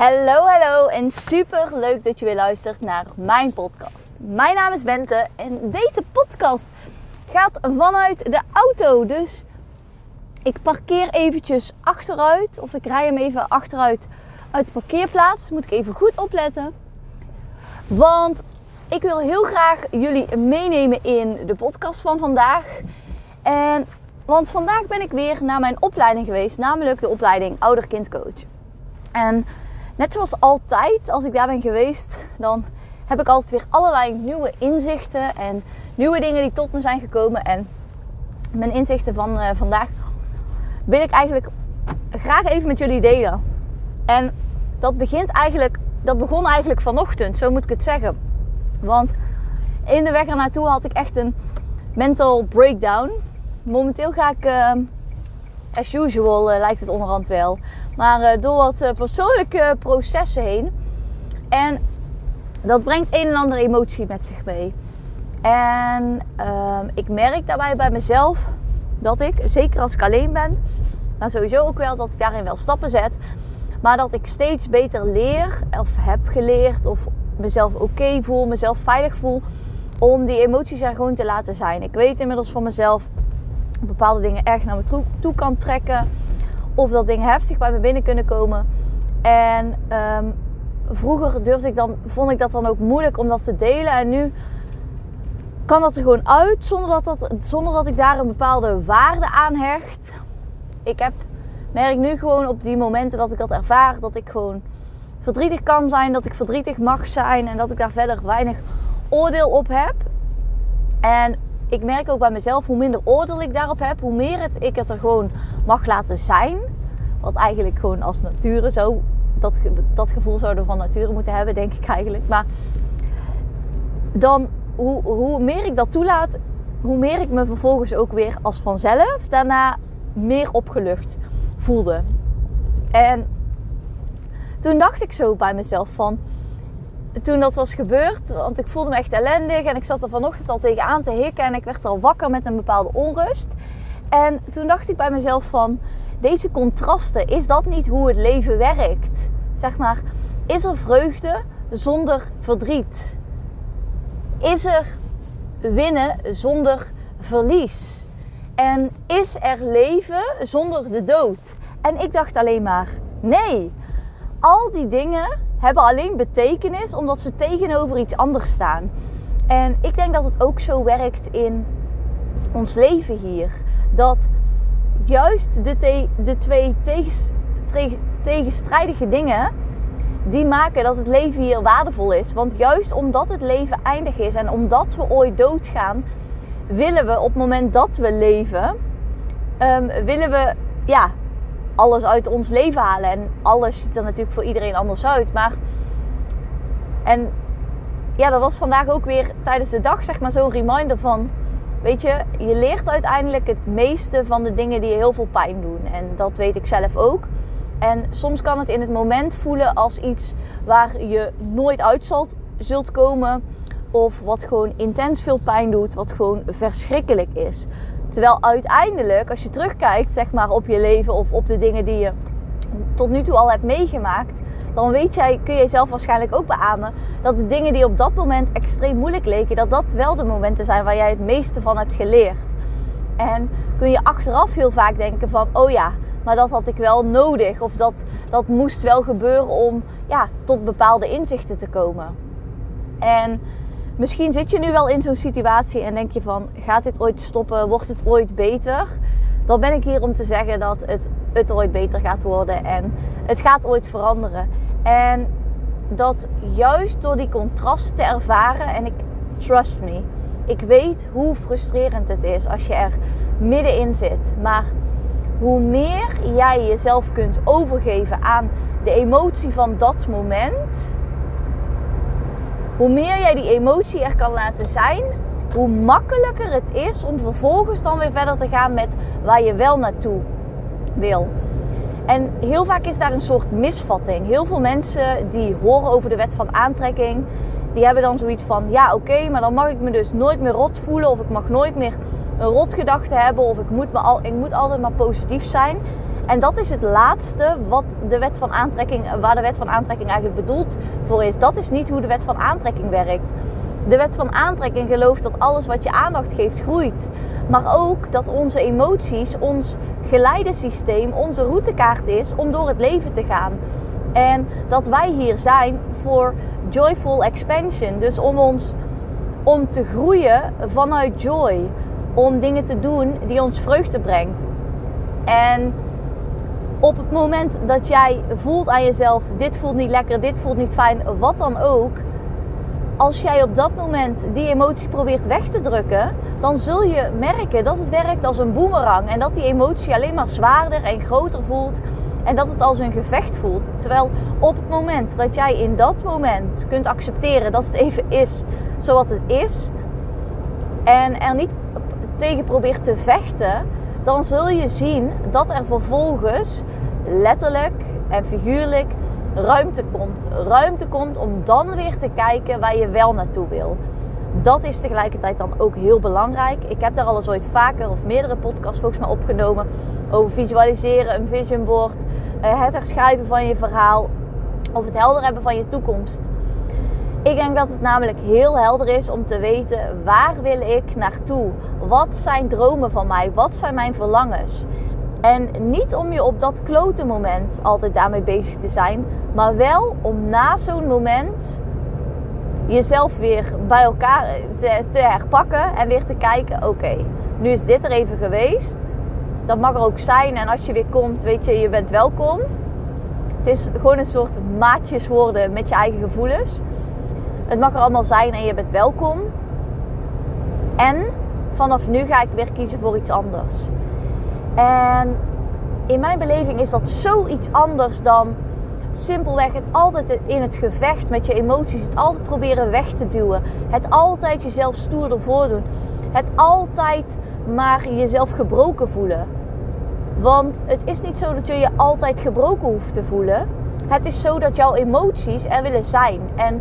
Hallo, hallo en super leuk dat je weer luistert naar mijn podcast. Mijn naam is Bente en deze podcast gaat vanuit de auto. Dus ik parkeer eventjes achteruit of ik rij hem even achteruit uit de parkeerplaats. Moet ik even goed opletten. Want ik wil heel graag jullie meenemen in de podcast van vandaag. En want vandaag ben ik weer naar mijn opleiding geweest, namelijk de opleiding ouder-kindcoach. En net zoals altijd, als ik daar ben geweest, dan heb ik altijd weer allerlei nieuwe inzichten en nieuwe dingen die tot me zijn gekomen. En mijn inzichten van uh, vandaag wil ik eigenlijk graag even met jullie delen. En dat begint eigenlijk, dat begon eigenlijk vanochtend, zo moet ik het zeggen. Want in de weg ernaartoe had ik echt een mental breakdown. Momenteel ga ik, uh, as usual uh, lijkt het onderhand wel, maar uh, door wat persoonlijke processen heen. En dat brengt een en ander emotie met zich mee. En ehm, ik merk daarbij bij mezelf dat ik, zeker als ik alleen ben, maar sowieso ook wel dat ik daarin wel stappen zet, maar dat ik steeds beter leer of heb geleerd of mezelf oké voel, mezelf veilig voel om die emoties er gewoon te laten zijn. Ik weet inmiddels van mezelf bepaalde dingen erg naar me toe, kan trekken. Of dat dingen heftig bij me binnen kunnen komen. En ehm, vroeger durfde ik dan, vond ik dat dan ook moeilijk om dat te delen. En nu kan dat er gewoon uit zonder dat, dat, zonder dat ik daar een bepaalde waarde aan hecht. Ik heb, merk nu gewoon op die momenten dat ik dat ervaar, dat ik gewoon verdrietig kan zijn, dat ik verdrietig mag zijn en dat ik daar verder weinig oordeel op heb. En ik merk ook bij mezelf hoe minder oordeel ik daarop heb, hoe meer het, ik het er gewoon mag laten zijn. Wat eigenlijk gewoon als nature zo, dat, dat gevoel zouden van nature moeten hebben, denk ik eigenlijk. Maar dan, hoe, hoe meer ik dat toelaat, hoe meer ik me vervolgens ook weer als vanzelf daarna meer opgelucht voelde. En toen dacht ik zo bij mezelf van, toen dat was gebeurd, want ik voelde me echt ellendig en ik zat er vanochtend al tegenaan te hikken en ik werd al wakker met een bepaalde onrust. En toen dacht ik bij mezelf van, deze contrasten, is dat niet hoe het leven werkt? Zeg maar, is er vreugde zonder verdriet? Is er winnen zonder verlies? En is er leven zonder de dood? En ik dacht alleen maar, nee, al die dingen hebben alleen betekenis omdat ze tegenover iets anders staan. En ik denk dat het ook zo werkt in ons leven hier. Dat juist de, de twee tegens tegenstrijdige dingen, die maken dat het leven hier waardevol is. Want juist omdat het leven eindig is en omdat we ooit doodgaan, willen we op het moment dat we leven, um, willen we ja, alles uit ons leven halen. En alles ziet er natuurlijk voor iedereen anders uit. Maar. En ja, dat was vandaag ook weer tijdens de dag, zeg maar, zo'n reminder van. Weet je, je leert uiteindelijk het meeste van de dingen die je heel veel pijn doen. En dat weet ik zelf ook. En soms kan het in het moment voelen als iets waar je nooit uit zult, zult komen. Of wat gewoon intens veel pijn doet, wat gewoon verschrikkelijk is. Terwijl uiteindelijk, als je terugkijkt zeg maar, op je leven of op de dingen die je tot nu toe al hebt meegemaakt, dan weet jij, kun je jezelf waarschijnlijk ook beamen dat de dingen die op dat moment extreem moeilijk leken, dat dat wel de momenten zijn waar jij het meeste van hebt geleerd. En kun je achteraf heel vaak denken van, oh ja, maar dat had ik wel nodig. Of dat, dat moest wel gebeuren om ja, tot bepaalde inzichten te komen. En Misschien zit je nu wel in zo'n situatie en denk je van, gaat dit ooit stoppen? Wordt het ooit beter? Dan ben ik hier om te zeggen dat het, het ooit beter gaat worden en het gaat ooit veranderen. En dat juist door die contrasten te ervaren, en ik trust me, ik weet hoe frustrerend het is als je er middenin zit. Maar hoe meer jij jezelf kunt overgeven aan de emotie van dat moment, hoe meer jij die emotie er kan laten zijn, hoe makkelijker het is om vervolgens dan weer verder te gaan met waar je wel naartoe wil. En heel vaak is daar een soort misvatting. Heel veel mensen die horen over de wet van aantrekking, die hebben dan zoiets van: ja, oké, maar dan mag ik me dus nooit meer rot voelen, of ik mag nooit meer een rotgedachte hebben, of ik moet, me al, ik moet altijd maar positief zijn. En dat is het laatste wat de wet van aantrekking, waar de wet van aantrekking eigenlijk bedoeld voor is. Dat is niet hoe de wet van aantrekking werkt. De wet van aantrekking gelooft dat alles wat je aandacht geeft groeit. Maar ook dat onze emoties ons geleidesysteem, onze routekaart is om door het leven te gaan. En dat wij hier zijn voor joyful expansion. Dus om ons om te groeien vanuit joy. Om dingen te doen die ons vreugde brengt. En op het moment dat jij voelt aan jezelf: dit voelt niet lekker, dit voelt niet fijn, wat dan ook. Als jij op dat moment die emotie probeert weg te drukken, dan zul je merken dat het werkt als een boemerang. En dat die emotie alleen maar zwaarder en groter voelt. En dat het als een gevecht voelt. Terwijl op het moment dat jij in dat moment kunt accepteren dat het even is zoals het is. En er niet tegen probeert te vechten. Dan zul je zien dat er vervolgens letterlijk en figuurlijk ruimte komt. Ruimte komt om dan weer te kijken waar je wel naartoe wil. Dat is tegelijkertijd dan ook heel belangrijk. Ik heb daar al eens ooit vaker of meerdere podcasts volgens mij opgenomen over visualiseren, een vision board, eh, het herschrijven van je verhaal of het helder hebben van je toekomst. Ik denk dat het namelijk heel helder is om te weten waar wil ik naartoe? Wat zijn dromen van mij? Wat zijn mijn verlangens? En niet om je op dat klote moment altijd daarmee bezig te zijn, maar wel om na zo'n moment jezelf weer bij elkaar te, te, herpakken en weer te kijken: oké, nu is dit er even geweest. Dat mag er ook zijn. En als je weer komt, weet je, je bent welkom. Het is gewoon een soort maatjes worden met je eigen gevoelens. Het mag er allemaal zijn en je bent welkom. En vanaf nu ga ik weer kiezen voor iets anders. En in mijn beleving is dat zoiets anders dan simpelweg het altijd in het gevecht met je emoties. Het altijd proberen weg te duwen. Het altijd jezelf stoerder voordoen. Het altijd maar jezelf gebroken voelen. Want het is niet zo dat je je altijd gebroken hoeft te voelen. Het is zo dat jouw emoties er willen zijn. En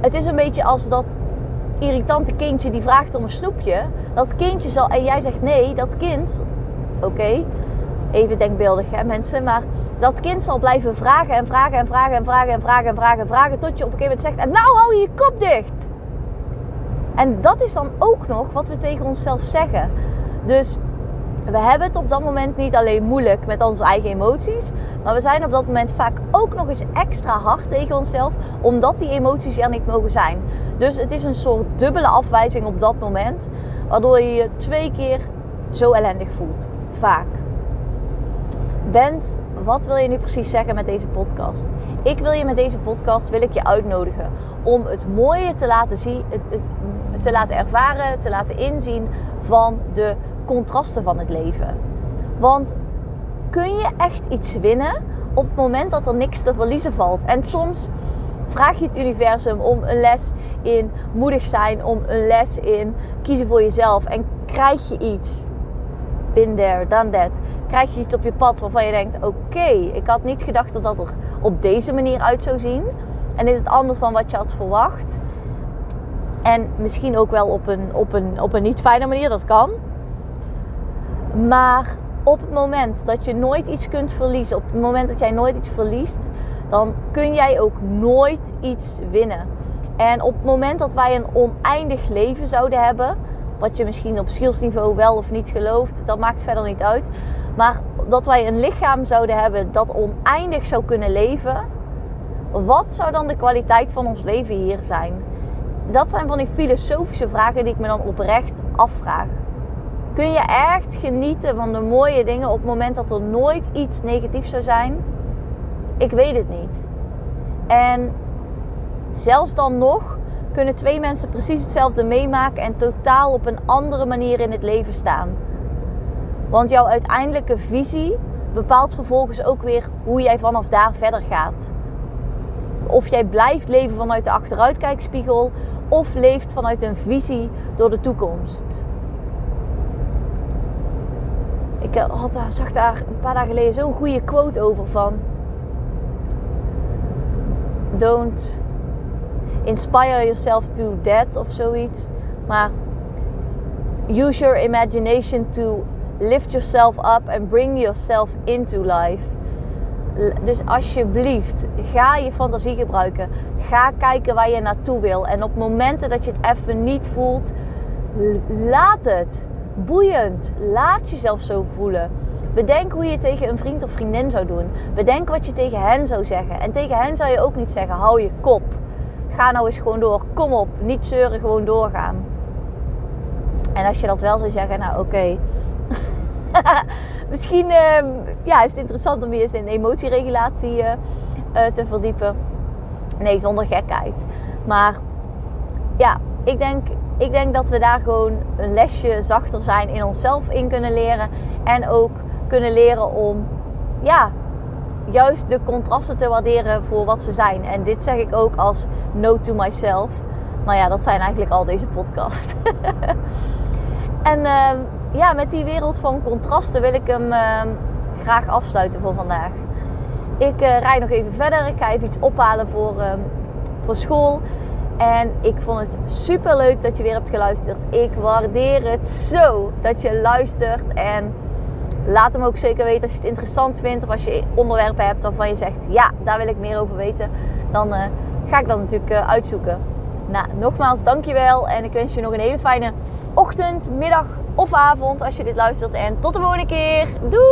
het is een beetje als dat irritante kindje die vraagt om een snoepje. Dat kindje zal, en jij zegt nee, dat kind, oké, even denkbeeldig hè mensen, maar dat kind zal blijven vragen en vragen en vragen en vragen en vragen en vragen en vragen tot je op een gegeven moment zegt en nou hou je je kop dicht. En dat is dan ook nog wat we tegen onszelf zeggen. Dus we hebben het op dat moment niet alleen moeilijk met onze eigen emoties, maar we zijn op dat moment vaak ook nog eens extra hard tegen onszelf, omdat die emoties er niet mogen zijn. Dus het is een soort dubbele afwijzing op dat moment, waardoor je je twee keer zo ellendig voelt. Vaak. Bent, wat wil je nu precies zeggen met deze podcast? Ik wil je met deze podcast wil ik je uitnodigen om het mooie te laten zien, het, te laten ervaren, te laten inzien van de contrasten van het leven. Want kun je echt iets winnen op het moment dat er niks te verliezen valt? En soms vraag je het universum om een les in moedig zijn, om een les in kiezen voor jezelf en krijg je iets. Been there, done that. Krijg je iets op je pad waarvan je denkt: oké, ik had niet gedacht dat dat er op deze manier uit zou zien. En is het anders dan wat je had verwacht? En misschien ook wel op een, op een, op een niet fijne manier, dat kan. Maar op het moment dat je nooit iets kunt verliezen, op het moment dat jij nooit iets verliest, dan kun jij ook nooit iets winnen. En op het moment dat wij een oneindig leven zouden hebben, wat je misschien op zielsniveau wel of niet gelooft, dat maakt verder niet uit. Maar dat wij een lichaam zouden hebben dat oneindig zou kunnen leven, wat zou dan de kwaliteit van ons leven hier zijn? Dat zijn van die filosofische vragen die ik me dan oprecht afvraag. Kun je echt genieten van de mooie dingen op het moment dat er nooit iets negatiefs zou zijn? Ik weet het niet. En zelfs dan nog kunnen twee mensen precies hetzelfde meemaken en totaal op een andere manier in het leven staan. Want jouw uiteindelijke visie bepaalt vervolgens ook weer hoe jij vanaf daar verder gaat. Of jij blijft leven vanuit de achteruitkijkspiegel of leeft vanuit een visie door de toekomst. Ik had zag daar een paar dagen geleden zo'n goede quote over van... Don't inspire yourself to death of zoiets. Maar use your imagination to lift yourself up and bring yourself into life. Dus alsjeblieft, ga je fantasie gebruiken. Ga kijken waar je naartoe wil. En op momenten dat je het even niet voelt, laat het. Boeiend. Laat jezelf zo voelen. Bedenk hoe je tegen een vriend of vriendin zou doen. Bedenk wat je tegen hen zou zeggen. En tegen hen zou je ook niet zeggen: hou je kop. Ga nou eens gewoon door. Kom op. Niet zeuren, gewoon doorgaan. En als je dat wel zou zeggen, nou oké. Misschien uh, ja, is het interessant om je eens in emotieregulatie uh, uh, te verdiepen. Nee, zonder gekheid. Maar ja, ik denk, ik denk dat we daar gewoon een lesje zachter zijn in onszelf in kunnen leren. En ook kunnen leren om ja, juist de contrasten te waarderen voor wat ze zijn. En dit zeg ik ook als note to myself. Maar ja, dat zijn eigenlijk al deze podcasts. en uh, ja, met die wereld van contrasten wil ik hem uh, graag afsluiten voor vandaag. Ik uh, rijd nog even verder. Ik ga even iets ophalen voor, ehm, voor school. En ik vond het super leuk dat je weer hebt geluisterd. Ik waardeer het zo dat je luistert. En laat hem ook zeker weten als je het interessant vindt. Of als je onderwerpen hebt waarvan je zegt: ja, daar wil ik meer over weten. Dan uh, ga ik dat natuurlijk uh, uitzoeken. Nou, nogmaals, dankjewel. En ik wens je nog een hele fijne ochtend, middag of avond als je dit luistert. En tot de volgende keer. Doei!